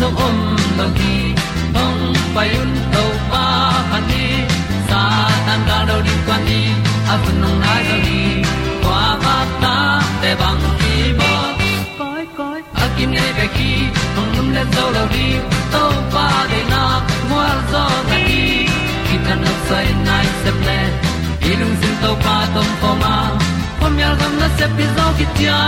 zo om lo gi hong pai un to pa pa ni sa tan da do di kwan ni a bu nong nai zo ni kwa ba ta te bang ki bo koi koi a kim nei be ki hong lum le zo lo di to pa de na mo zo ta ni ki ta na sai nai se ple ilung sin to pa tom ko ma pom yal gam na se pi zo ki tia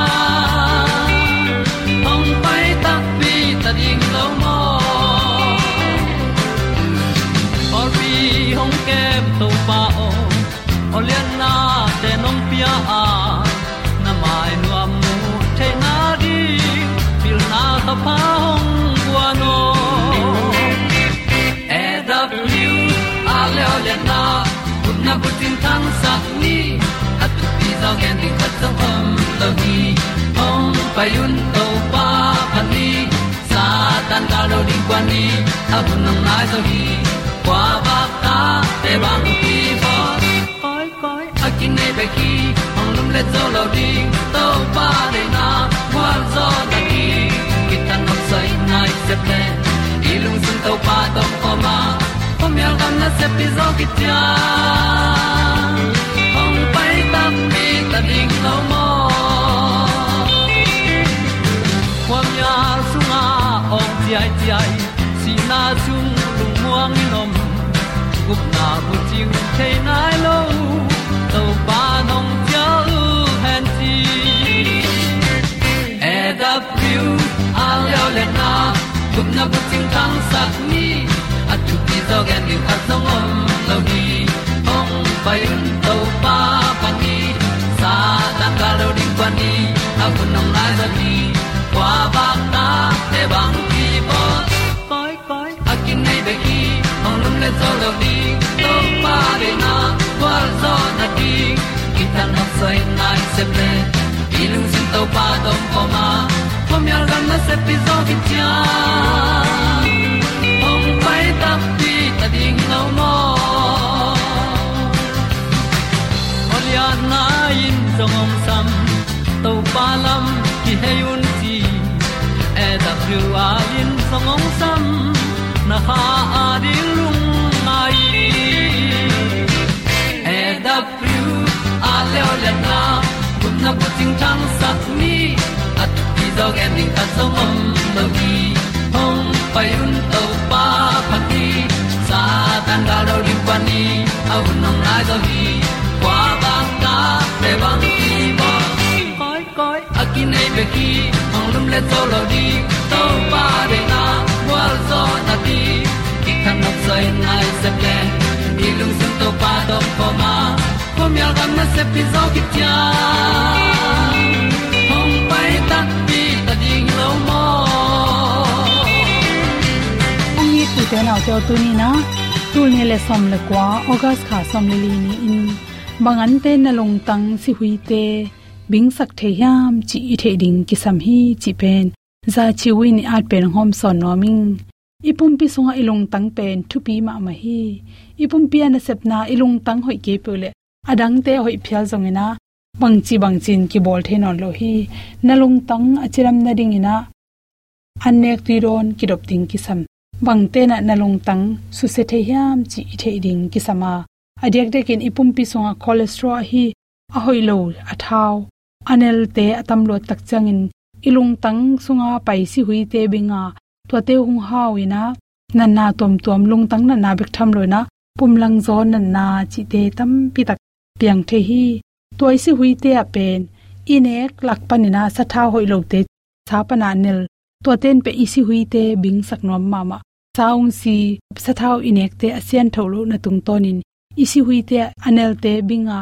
ti zo gen di khat âm om lo gi hong pai un to pa pa ni sa tan ga lo ding kwan ni. A bu nang mai zo gi kwa ba ta te bang ki bo koi koi a kin nei pe ki hong lum le zo lo ding to pa de na kwa zo na ki ki tan nok sai nai se ple ilung sun to pa tom ko ma. Pom yal gam na se pi zo ki ta ding lo mo kwam ya sunga ong ti ai ti ai si na chung lung muang ni nom gup na bu ting te nai lo to pa nong pia u han ti e da pru a leo le na gup na bu ting tang sat ni at tu ti zo gen ni at song om lo ni ong pai un to pa ni a bu nong lai za ni kwa ba ta te bang ki bo koi koi a kin nei be ki ong lum le zo lo di to pa de na kwa zo na di ki ta na sai nai se ple ilung sin to pa tom ko ma. Pom yal gam na se pi zo ki tia ong pai ta pi ta ding lo mo Olia na in zong om sam to pa lam ki hay un ti e da thru a in song ong sam na ha a di lung mai. E da thru a le o le na kun na ko ting tang sat ni at ti dog ending ta zong om no gi hong pai un to pa pa ti sa tan ga do ri pa ni. Au nong lai do gi qua ba ta te bang ki koi ki nei pe ki ong lum le to lo di to pa de na wa zo na ti ki kan nok sai nai se ple ni lung sun to pa do po ma po mi al gam na se pi zo ki tia hong pai ta pi ta ding lo mo ong ni tu te nau te tu ni na tu ni le som le kwa august kha som le li ni in. Bangan te na long tang si hui te bing sak the yam chi i the ding ki sam hi, chi pen, za chi win at pen hom son no ming. Ipum pi sunga ilung tang pen, thu pi ma ma hi. Ipum pi na sep na ilung tang hoi ke pule adang te hoi phial zongena bangchi bangchin ki bol the non lo hi. Nalung tang achiram na ding ina anek ti ron ki dop ting ki sam bangte na nalung tang, su se the yam chi i the ding ki sama adek dekin ipum pi sunga cholesterol hi, a lo athau anel te atam lo tak changin. Ilung tang sunga pai si hui te binga. To te hung hawina nan na tom tom lung tang na na bek tham lo na. Pumlang zo nan na chi te tam pi tak. Piang the hi. Toy si hui te a pen. Inek lak panina sa tha hoi lo te. Cha pana nel to ten pe isi hui te bing sak nom mama saung si sa thau inek te asian tholo na tung tonin. Isi hui te anel te binga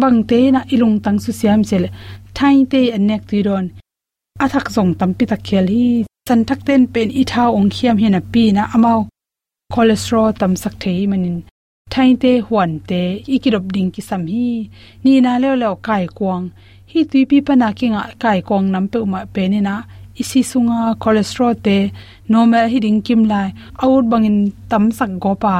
bang te na ilung tang su siam chele. Thai te anek ti ron. Athak zong tampi ta khel hi. San thak ten pen i tha ong khiam hi na pi na amau cholesterol tam sak thei manin. Thai te huan te ikirop ding ki sam hi. Ni na le le kai kwang hi tui pi pa na ki nga kai kwang nam pe ma pe ni na. Isi sunga cholesterol te. Normal hi ding kim lai. Out bangin tam sak go pa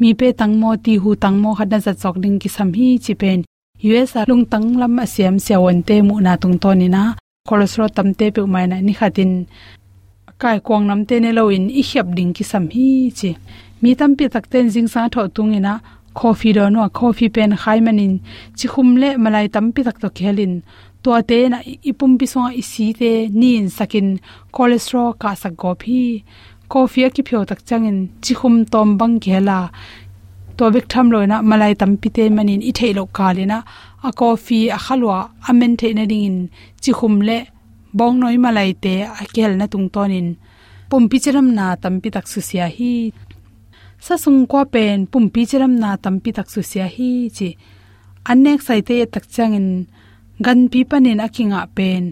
mi pe tang mo ti hu tang mo khat na za chok ding ki sam hi chi pen. Us lung tang lam asiam siawon te mu na tung to ni na. Cholesterol tam te pe mai na ni khatin kai kwang nam te ne lo in i hyap ding ki sam hi chi. Mi tam pi tak ten jing sa tho tung ina coffee do no, coffee pen khai manin chi khum le malai tam pi tak to khelin to te na ipum pi so i si te nin sakin. Cholesterol ka sak go phi coffee ki phyo tak changin chi khum tom bang khela to bik tham loina malai tam pi te manin i thailo kalina a coffee a khalwa amen the na ding in chi khum le bong noi malai te a kel na tung tonin. Pum pi chiram na tam pi tak su sia hi. Sa sung kwa pen pum pi chiram na tam pi tak su sia hi chi. Anek sai te tak changin gan pi panin akinga pen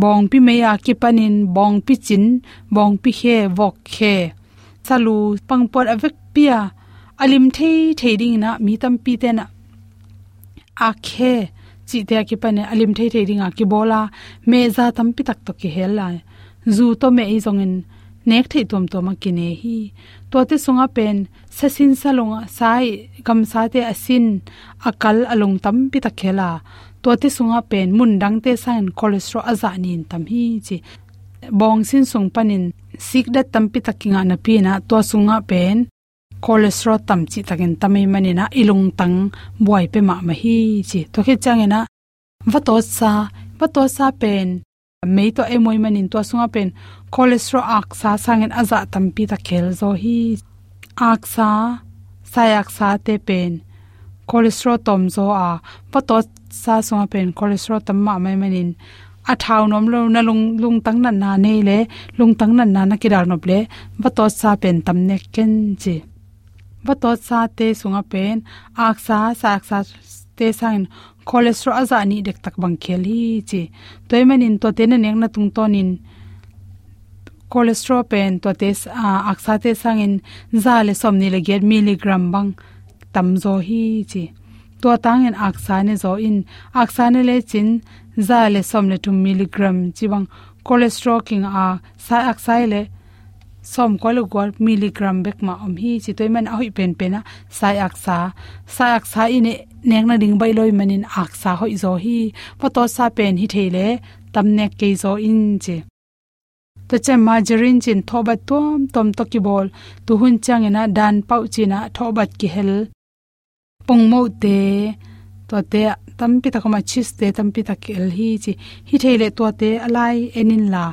bong pi meya ki panin, bong pi chin, bong pi khe, vok khe. Chalu pangpot avek pia alim thei thei ding na, mi tam pi te na. A khe, chi te ki pane alim thei thei ding a ki bola me za tam pi tak to ki hel la zu to me i zong in, nek thei tom to ma ki ne hi. To te sunga pen sasin salonga sai gam sa te asin akal along tam pi tak khela to te sunga pen mun dang te san cholesterol aza nin tam hi chi bong sin sung panin sik da tam pi takinga na pi na to sunga pen cholesterol tam chi takin tamai manina ilung tang buai pe ma ma hi chi to khe changena va to sa va to sa pen mei to e moi manin to sunga pen cholesterol ak sa sangen aza tam pi ta khel zo hi ak sa sayak sa te pen cholesterol tom zo a va to sa sunga pen cholesterol tam ma mai manin a thau nom lo na lung lung tang na na nei le lung tang na na na kiral nop le va to sa pen tam ne ken chi va to sa te sunga pen ak sa sa ak sa te sain cholesterol aza ni dek tak bang kheli chi toy manin to te na nek na tung tonin cholesterol pen to te ak sa te sangin za le som ni le get milligram bang tam zo hi chi to tang in ak sa ne zo in ak sa le chin za le som le 2 milligram. Chi bang cholesterol king a sa ak le som ko le gol milligram bek ma om hi. Chi toy man a hoi pen pen a sai ak sai ak in ine nek na ding bai loi manin ak sa hoi zo hi. Photo sa pen hi thele tam nek ke zo in chi to che margarine chin thoba tom tom to ki bol. Tu hun chang ena dan pau china thobat ki hel pong mo te to te tampi takoma chis te tampi takel hi chi hi thele to te alai enin la.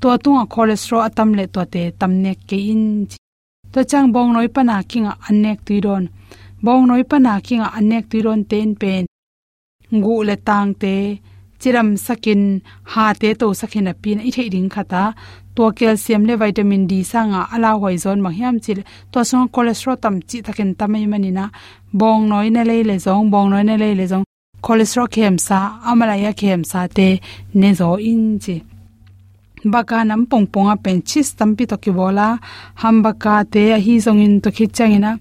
To tunga cholesterol atam le to te tamne ke in to chang bong noi pana kinga anek tuiron. Bong noi pana kinga anek tuiron ten pen. Ngu le tang te, chiram sakin, ha te to sakhin a pin i thei ding khata to calcium le vitamin d sanga ala hoi zon ma hiam chil to song cholesterol tam chi takin tamai manina. Bong noi na le le zong, bong noi na le le zong. Cholesterol kem sa amala ya kem sa te ne zo in chi. Baka nam pong ponga pen chis tampi to ki bola. Ham baka te hi zong in to khichangina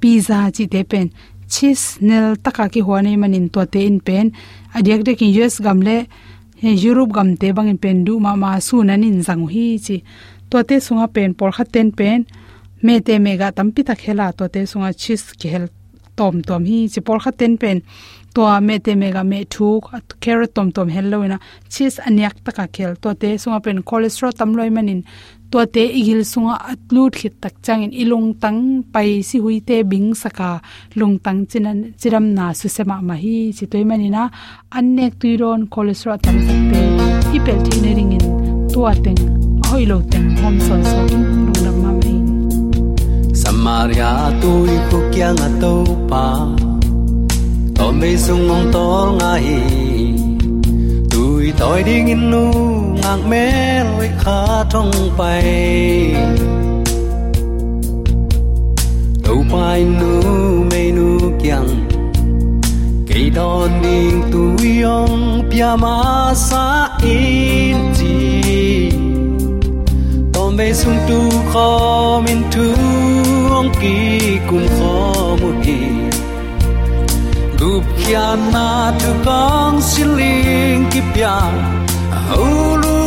pizza chi te pen chis nel taka ki huane manin to te in pen. Adiak de ki us gamle he europe gam te bang in pen du ma ma su nan in jang hi chi. To te sunga pen, por kha ten pen. Me te mega tampi ta khela to te sunga chis ki hel tom tom hi chi, por kha ten pen. To me te mega me thu, carrot tom tom hello na cheese anyak taka khel. To te sunga pen cholesterol tam loi manin to te igil sunga atlut khit tak changin. Ilung tang pai si hui te bing saka lung tang chinan, chiram na su sema ma hi chi toy manina annek tuiron cholesterol tam te ipel thinering in to ateng hoilo teng, hom son so lung nam ma mai samaria tôi ko kyang a to pa. To me sung ong tol ngai tui toy ding in nu ngang me loi kha thong pai tau pai nu me nu kyang cây đòn đình tu yong pia ma sa in chi tom về sung tu kho min tu ong ki kum kho mu ki gup kia na tu kong siling ki pia hầu lung kum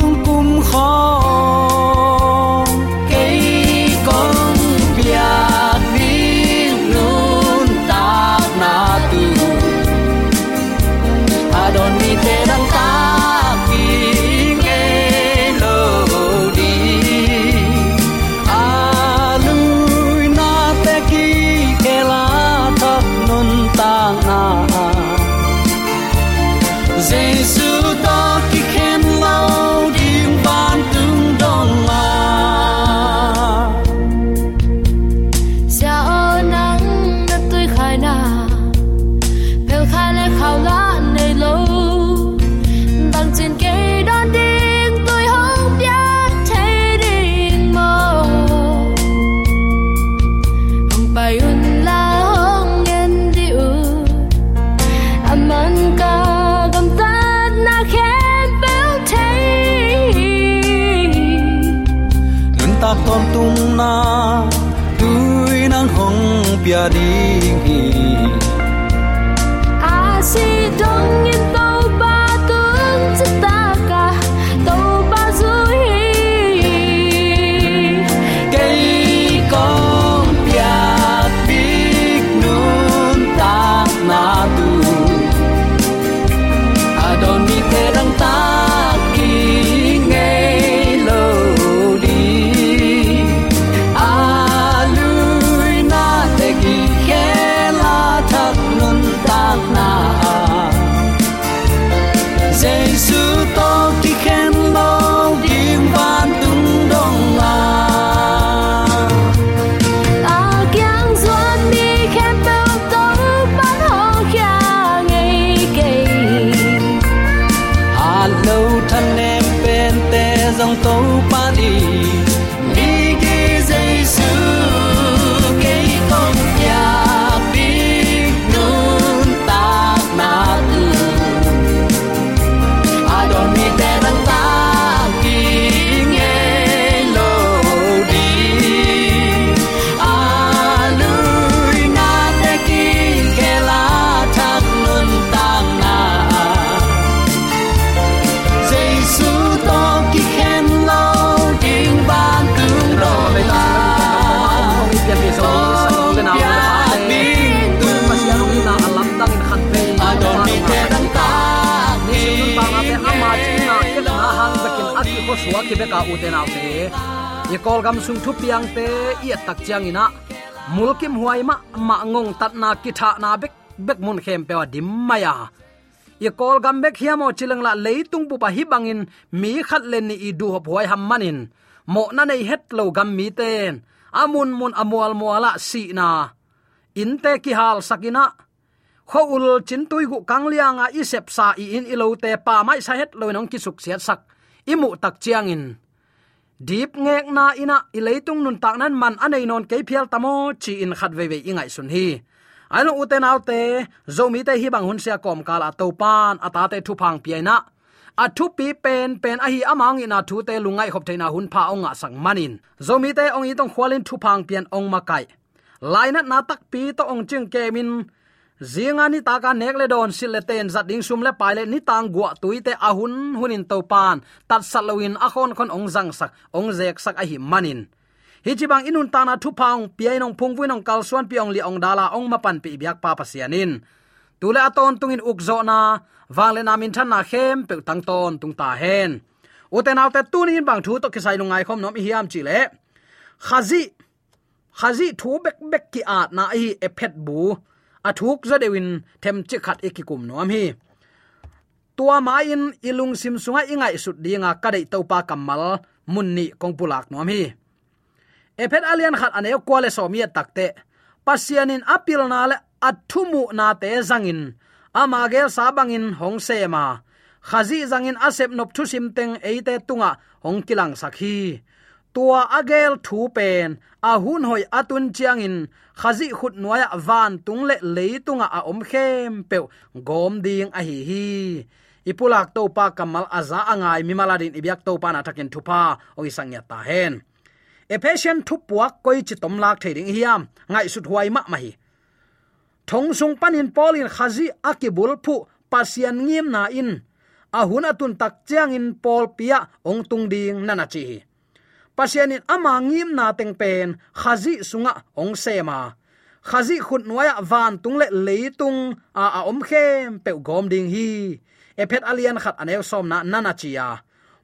bia suwa ki beka uten autte. Ye kol gam sung thu piang te ye tak chiang ina. Mulkim huai ma ma ngong tat na ki tha na bek bek mun khem pe dim maya. Ye kol gam bek hiamo chilang la leitung bu pa hi bangin, mi khat len ni i du hop huai ham manin. Mo na nei het lo gam mi ten amun mun amual muala si na. In te ki hal sakina kho ul chin tui gu kang lianga i sep sa i in i lo te, pa mai sa het lo nong ki suk siat sak imu tak chiang in deep ngek na ina ileitung nun tak nan man anei non ke phial tamo chi in khat ve ve ingai sun hi. Alo uten autte zomi te hi bang hun sia kom kala to pan ata te thu phang pi na. A thu pi pen pen a hi amang ina thu te lungai khop theina hun pha onga sang manin. Zomi te ong i tong khwalin thu phang pian ong makai laina na tak pi to ong ching kemin zinga ni taka nekle don sile ten, zat ding sum le paile ni tang gwa tuite ahun hunin to pan. Tat salowin akhon khon ong jang sak, ong zek sak a hi manin. Hi chi bang inun ta na thu paung piai nong phung vui nong kal suan piong li ong dala, ong mapan pi biak pa pasianin tule aton tungin ukzo na wangle na min than na khem, pe tang ton tung ta hen. Uten autte tunin bang thu to kisai lungai khom nom hiam chi le. Khazi khazi thu bek bek ki at na hi ephet bu athuk za dewin them chi khat ekikum nom hi. Tua ma in ilung sim sunga ingai sut dinga kadai topa kamal munni kongpulak nom hi. Ephet alian khat ane kwale somia takte pasianin apil na le athumu na te zangin amagel sabangin hongsema khazi zangin asep nop thu sim teng eite tunga hong kilang sakhi tua agel thu pen, a hun hoi atun chiang in, khazi khut noya van tung le leitunga a om khem pe gom ding a hi hi. Ipulak to pa kamal aza angai mi maladin ibyak to pa na takin thupa, oi sangya ta hen. Ephesian thupuak koi chi tom lak theding hiam ngai sut huai ma ma hi. Thong sung panin polin khazi akibul phu pasian ngim na in. Ahun atun tak chiang in pol pia ong tung ding nana chi pasianin ama ngim na teng pen, khazi sunga ong sema khazi khut noya van tung le leitung a a om khem pe gom ding hi. Ephet alian khat anew som na nana chia.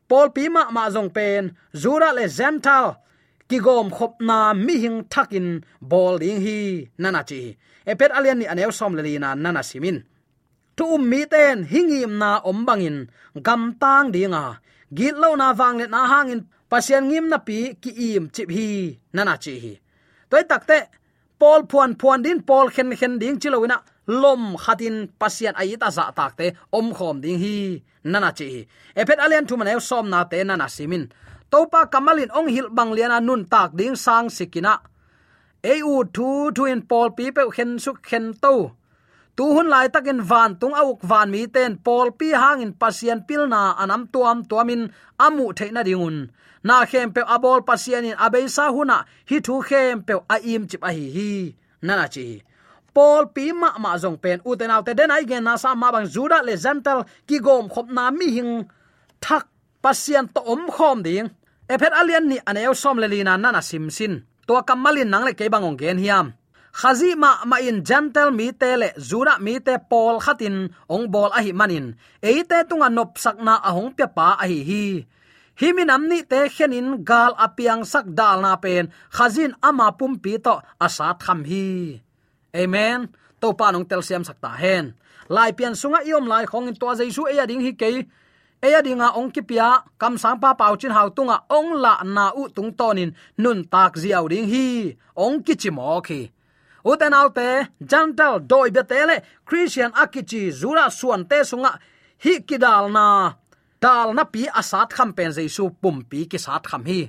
Pol pi ma ma zong pen, zura le zental. Ki gom khop na mi hing thakin bol ding hi, nana chi. Ephet alian ni anew som le na nana simin. Tu um mi ten, hingim na om bangin, gam tang dinga. Git lo na wang le na hangin pasian ngim na pi ki im chip hi nana chi hi. Toy takte pol phuan phuan din pol khen khen ding chilowina lom khatin pasian ai ta za takte om khom ding hi nana chi ephet alian thu manew som na te nana simin topa kamalin ong hil bang liana nun tak ding sang sikina eu thu thu in pol pi pe khen su khen to. Tu hun lai takin van tung auk van mi ten pol pi hangin pasien pilna anam tuam tuamin, amu theina dingun na khem pe abol pasian in abei sa huna. Hi thu khem pe a im chip a hi hi. Nana chi. Pol pi ma ma jong pen. U te naw te den ai gen na sa ma bang juda le gentle ki gom khop na mi hing. Thak pasian to om khom ding. Ephet alian ni aneu som le lina nana sim sin. To kamalin nang le ke bangong gen hiam. Khazi ma ma in gentle mi te le zura mi te pol khatin ong bol a hi manin. Eite tunga nop sakna ahong pe pa a hi hi himin amni te khenin gal apiang sak dal na pen, khazin ama pum pi to asat kham hi. Amen. To pa nong tel siam sakta hen. Lai pian sunga iom lai khong in to jaisu e ding hi ke eya dinga ong ki pia, kam sang pa pau chin hau tunga ong la na u tung tonin, nun tak ziaw ding hi. Ong ki chi mo ki uten autte jantal doi betele christian akichi zura suan te sunga hi kidal na dal na pi asat kham pen jaisu pum pi ki sat kham hi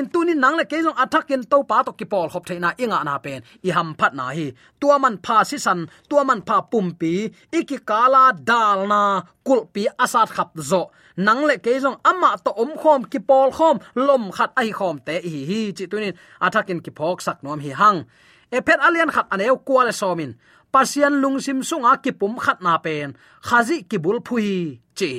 in tu ni nang le ke jong athakin to pa to ki pol khop theina inga na pen i ham phat na hi tua man pha si san tua man pha pum pi iki kala dal na kul pi asat khap zo nang le ke jong ama to om khom ki pol khom lom khat ai khom te hi hi chi tunin athakin ki phok sak nom hi hang e phet alian khat aneu kwal somin pasian lungsim sunga ki pum khat na pen khazi ki bul phui chi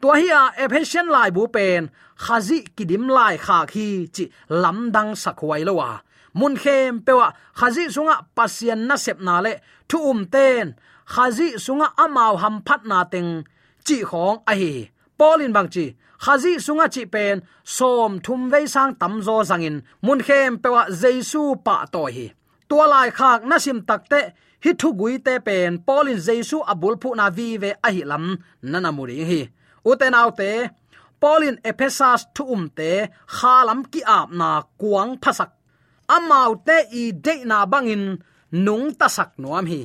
tua hi a ephesian lai bu pen khazi kidim lai kha khi chi lamdang sakhwai lowa mun khem pewa khazi sunga pasian na sep na le thu um ten khazi sunga amao ham phat na teng chi khong a hi polin bang chi khazi sunga chi pen som thum ve sang tam zo zangin mun khem pewa jesu pa to hi tua lai khak na sim takte hi thu gui te pen polin jesu abul phu na vi ve a hi lam nana muri hi uten autte polin ephesas thu umte khalam ki ap na kuang phasak amau te i de na bangin, nung tasak nuam hi.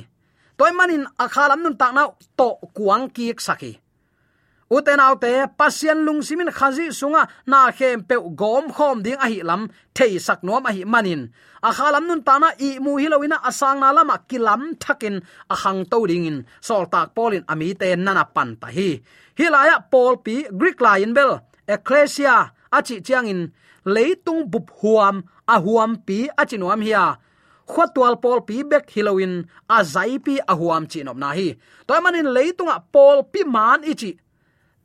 Toy manin akhalam nun tak na to kuang ki sakhi uten autte pasien lung simin khazi sunga, na khem pe gom khom ding ahi lam, thei sak nom ahi manin. A khalam nun ta na i mu hi loina asang na lama kilam thakin, a hang to ding in sol tak polin ami te nana pan ta hi. Hilaya, paul pi greek lion bel, ecclesia, achi chiang in leitung bup huam, a huam pi achi nuam hiya khwatwal pol pi bek hilowin a zai pi a huam chi nop na hi. Toy manin leitunga pol pi man ichi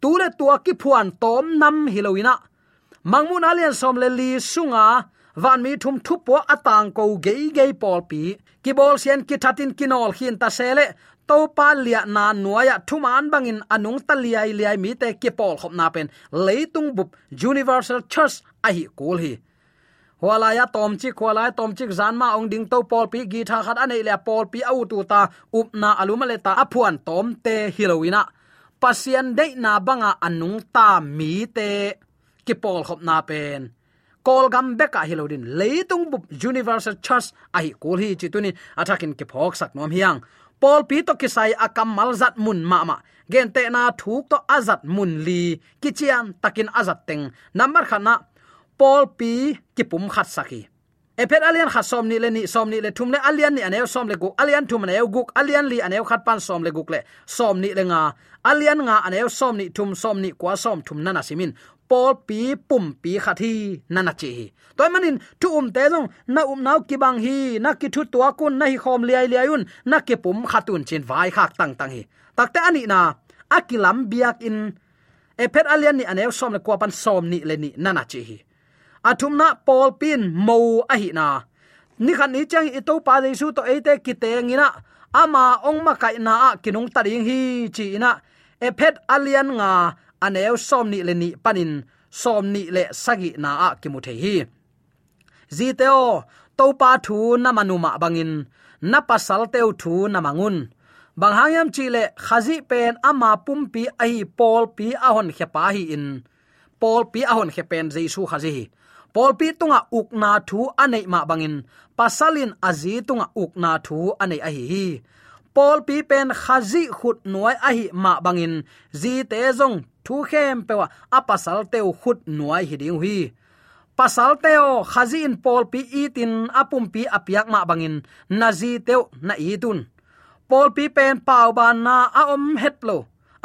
tule tua ki phuan tom nam hilowina mangmun alian som le li sunga, van mi thum thu po atang ko ge ge pol pi. Ki bol sian ki thatin kinol hin ta sele to pa lia na nuaya thuman bangin anung ta liai liai mi te ki pol khop na pen. Leitung bup, universal church a hi kul hi. Wala ya tom chi khwala tom chi zan ma ong ding to pol pi, gi tha khat anei le pol pi au tu ta up na aluma le ta aphuan tom te hilowina pasian de na banga anung ta mi te. Ki pol khop na pen. Kol gam beka hilodin leitung bup universal church ai kul hi chituni athakin ki phok sak nom hiang. Pol pi to kisai akam malzat mun ma ma. Gen te na thuk to azat mun li. Kichian takin azat teng. Number khana pol pi ki pum khat saki epet alian kha som ni le ni, som ni le thum le, alian ni aneu som le guk, alian thum aneu guk, alian li aneu khat pan som le guk le, som ni le nga, alian nga aneu som ni thum, som ni kwa som thum nana simin pol pi pum pi khathi nana chi toy manin tu um te jong na um nau ki bang hi, na ki thu tua kun, na hi khom liai liai un, na ke pum khatun chin vai khak tang tang hi. Takte ani na, akilam biak in, epet alian ni anew som le kwa pan som ni le ni, nana chi hi athum na pol pin mo a hi na. Ni khan ni chang i to pa dei su to ate ki te ngina ama ong ma kai na kinung taring hi chi na. Epet alian nga, aneu som ni le ni panin, som ni le sagi na a ki mu the hi. Ziteo to pa thu na manuma bangin, na pasal teu thu na mangun bang hangyam chile khazi pen ama pumpi ai pol pi ahon khepa hi in. Pol pi ahon pen jesu khazi hi. Paul pi tunga ukna thu anei ma bangin. Pasalin azi tunga ukna thu anei ahi hi. Paul pi pen khazi khut nuai ahi ma bangin. Zi te zong thu khem pewa apasal teu khut nuai hi ding hi pasal teo khazi in Paul pi itin apum pi apiak ma bangin. Nazi teu na itun Paul pi pen pau ban na a om het lo.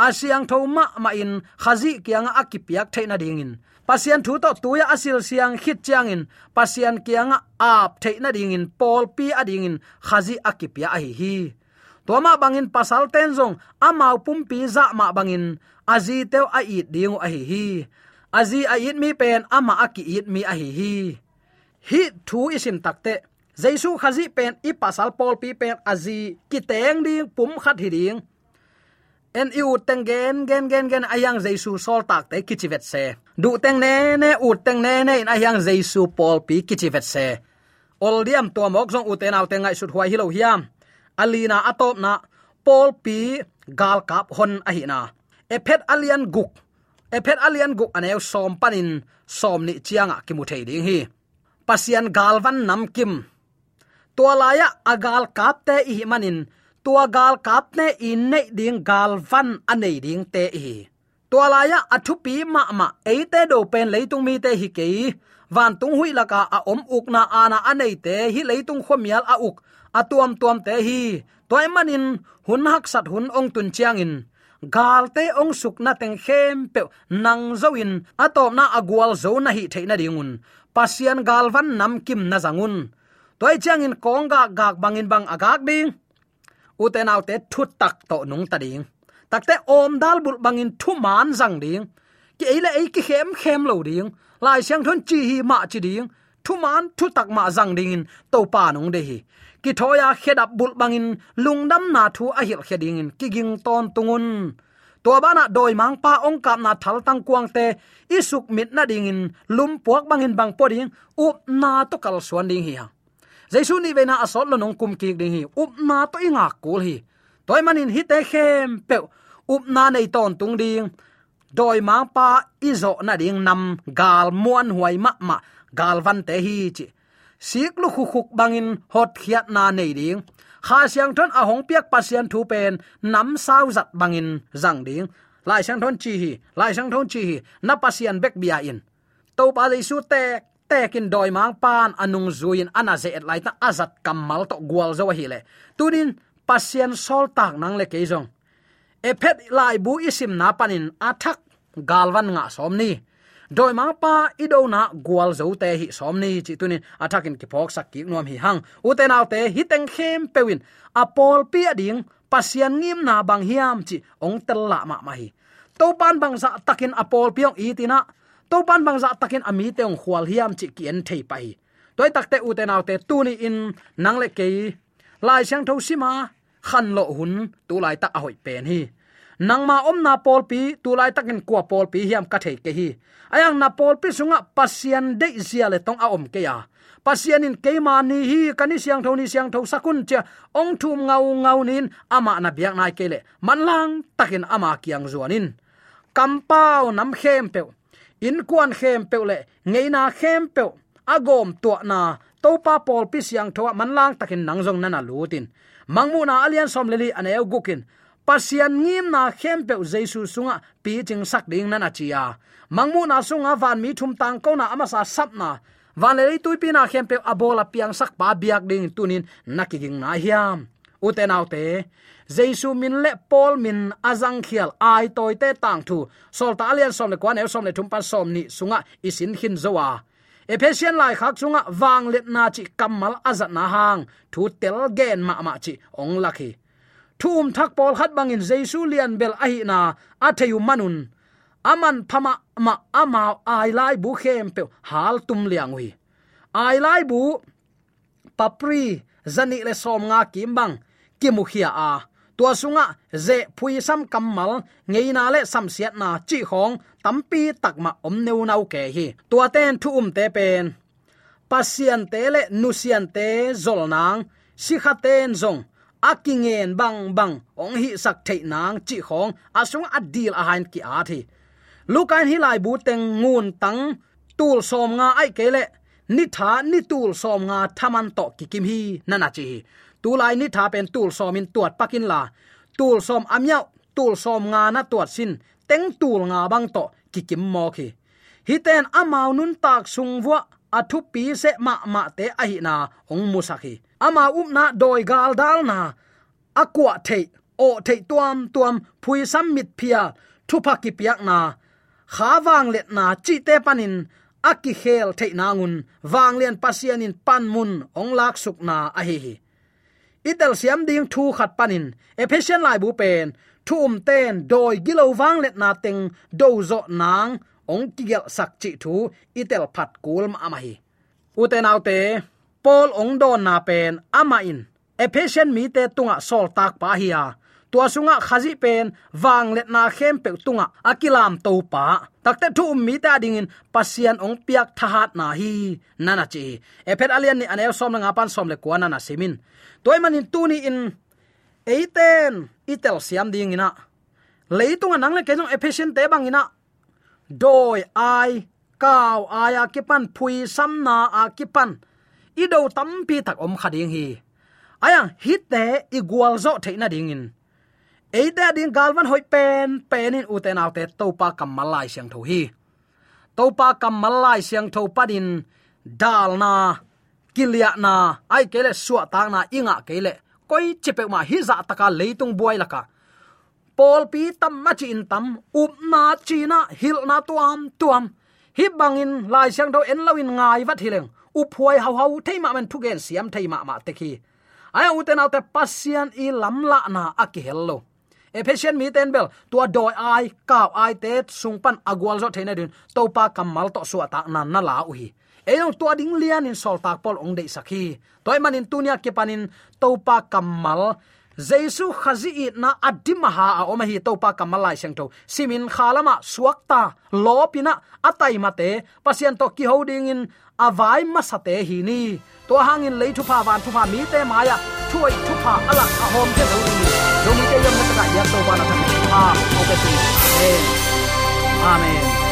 Asiang thoma ma ma in khazi kianga akipiak theina dingin pasian thu to tuya asil siang hit chiang in pasian kianga ap theina ding in pol pi ading in khazi akipya a hi. Hi toma bangin pasal ten zong amau pum pi za ma bangin. Azi teu a it ding a hi. Hi azi a it mi pen, ama aki it mi a hi. Hi hi thu isim takte. Jaisu khazi pen i pasal pol pi pen azi ki teng ding pum khat hi ding en i ut teng gen gen gen gen ayang jaisu sol tak te kichivet se. Du teng ne ne u teng ne ne, in ayang jaisu pol pi kichivet se. Ol diam to mok jong uten aw tengai sut huai hilo hiam. Alina atop na pol pi gal kap hon ahina ephet alian guk. Ephet alian guk anew som panin, som ni chianga ki mu thei ding hi. Pasian galvan nam kim. Tua laya agal kap te i manin tua gal kapne in nei ding gal van anei ding te hi. Tua laya athu pi ma ma e te do pen leitung mi te hi ke van tung hui laka a om uk na ana anei te hi leitung khomial a uk. Atuam tuam te hi. Toy manin hun hak sat hun ong tun chiang in. Gal te ong suk na teng khem pe nang zo in. Atop na agwal zo na hi theina dingun pasian galvan nam kim na zangun toy chiang in konga gak bangin bang agak ding uten autte thu tak to nung ta ding. Takte om dal bul bangin thu man zang ding. Ki eile ei ki khem khem lo ding. Lai siang thon chi hi ma chi ding. Thu man thu tak ma zang ding in to pa nung de hi. Ki thoya khedap bul bangin lungdam na thu a hil kheding in ki ging ton tungun. Tua bana doi mang pa ong kap na thal tang kuang te isuk mit na ding in lum puak bangin bang poding up na to kal suan ding hi ha jaisu ni veina asol lo nong kum ki ding hi up na to inga kul hi toy manin hi te khem pe up na nei ton tung ding doi ma pa izo na ding nam gal muan huai ma ma gal van te hi chi sik lu khu khuk bangin hot khiat na nei ding kha siang thon a à hong piak pasian thu pen nam sau zat bangin zang ding lai sang thon chi hi lai sang thon chi hi na pasian bek bia in. To pa le su tekin doi mang pan anung zuin anaze et lai ta azat kamal to gwal zo hi le. Tunin pasien sol tak nang le keizong e phet lai bu isim na panin athak galwan nga somni doi ma pa ido na gwal zo te hi somni chi tunin athakin ki phok sak ki nom hi hang. Uten al te hi teng khem pewin. Apol pi ading pasian ngim na bang hiam chi ong tel la ma ma hi. To pan bang za takin apol piong itina to pan bang za takin ami te ong khwal hiam chi ki en thei pai. Toy takte tại tu ni in, nang le ke lai sang tho sima khan lo hun, tu lai ta a hoi pen hi. Nang ma om na pol pi, tu lai takin kwa pol pi hiam ka thei ke hi. Ayang na pol pi sunga pasian de zia le tong a om ke ya. Pasian in ke ma ni hi kani siang tho ni siang tho sakun cha ong thum ngau ngau nin, ama na biak nai ke le. Man lang takin ama kiang zuanin. Kampao nam khem pe in kuan khem pe le ngeina khem pe agom to na to pa pol pi siang tho man lang takin nang jong nana lutin mangmu na alian som leli aneu gukin pasian ngim na khem pe jesu sunga, pi ching sak ding na na chia mangmu na sunga, van mi thum tang ko na ama sa sap na. Van le tui pi na khem pe abola piang sak pa biak ding tunin nakiging na hiam utenaute jesu min le pol min azang khial. Ai toy te tang thu. Sol ta alian som le kwan e som le thum pan, som ni sunga isin hin zowa ephesian lai khak chunga wang let na chi kamal azat na hang. Thu tel gen ma ma chi, ong lakhi thum um thak pol khat bangin jesu lian bel ahi na atheyu manun. Aman phama, ma ama ai lai bu khem pe, hal tum liang wi ai lai bu papri, zani le som nga kim bang kimukhia a à. tua sunga ze phui sam kamal ngeina le sam siat na chi khong tampi takma om neu nau ke hi tua ten thu um te pen pasian te le nusian te zol nang, si kha ten zong. Akingen bang bang, ong hi sak thei nang chi khong asung adil a hain ki a thi. Lukan hi lai bu teng ngun tang tul som nga ai kele ni tha ni tul som nga thaman to ki kim hi nana chi tu lai ni tha pen tul som in tuat pakin la tul som amyau tul som nga na tuat sin teng tul nga bang to ki kim mo khi hi ten amau nun tak sung wa athu pi se ma ma te a hi na ong musakhi ama up na doi gal dal na akwa thei o thei tuam tuam phui sam mit phia thu pa ki piak na kha wang let na chi te panin aki khel thei na ngun wang lian pasian in pan mun ong lak suk na a hi hi itel siam ding thu khat panin. Ephesian lai bu pen. Um ten, doi gilo wang let na teng, do zo nang, ong tigel sak chi thu, itel phat kulm ma ama hi uten autte pol ong don na pen ama in. Ephesian mi te tunga sol tak pa hiya tua sunga khazi pen, wang let na khem pe tunga akilam to pa takte thu mi ta ding in pasian ong piak thahat na hi, nana chi. Epet alian ni anel som nga pan som le ko nana simin. Toy manin tuni in eiten itel siam ding ina. Leitung anang le kenong efficient te bang ina. Doi, ai kaw aya kipan pui samna a kipan ido tampi tak om khading hi. Aya hit te, igual zo theina ding in eida ding galwan hoi pen, penin uten autte topa kamalai siang tho hi. Topa kamalai siang tho padin dal na, kilia na, ai kele suwa tang na, inga kele. Koi chepe ma hi za taka leitung buai laka. Pol pi tam ma chi in tam, up na chi na, hil na tuam tuam. Hi bangin lai siang tho en lawin ngai wat hileng up huai hau hau theima man thugen siam theima ma te khi. Ai uten autte pasian i lamla na aki hello ephesian mi ten bel tua doi ai kaw ai te sung pan agwal zo theina din topa kamal to su ta nan na la u hi eyong tua ding lian in sol tak pol ong dei sakhi toy manin tunia ke panin topa kamal jesu khazi i na adimaha a oma hi topa kamalai sang to simin khalama suakta lopina atai mate. Pasien to ki holding in avai masate hi ni. To hangin lei thu pha van thu pha mi te maya. Thuai thu pha ala a hom te lo ni. Do mi te yom na ta ya to pa na ta ha o pe amen. Amen.